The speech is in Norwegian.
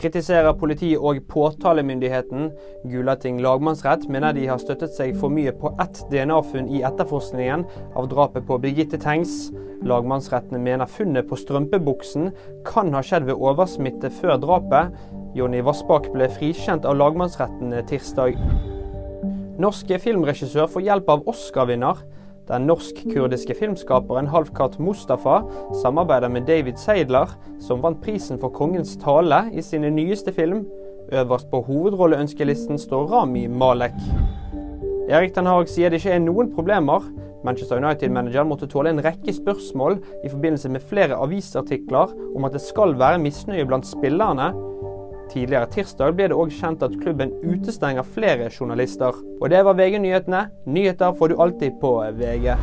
kritiserer politi og påtalemyndigheten. Gulating lagmannsrett mener de har støttet seg for mye på ett DNA-funn i etterforskningen av drapet på Birgitte Tengs. Lagmannsrettene mener funnet på strømpebuksen kan ha skjedd ved oversmitte før drapet. Jonny Vassbakk ble frikjent av lagmannsretten tirsdag. Norske filmregissør får hjelp av Oscar-vinner. Den norsk-kurdiske filmskaperen Halfkat Mustafa samarbeider med David Seidler, som vant prisen for Kongens tale i sine nyeste film. Øverst på hovedrolleønskelisten står Rami Malek. Erik Den Haag sier det ikke er noen problemer. Manchester United-manageren måtte tåle en rekke spørsmål i forbindelse med flere avisartikler om at det skal være misnøye blant spillerne. Tidligere tirsdag ble det òg kjent at klubben utestenger flere journalister. Og det var VG-nyhetene. Nyheter får du alltid på VG.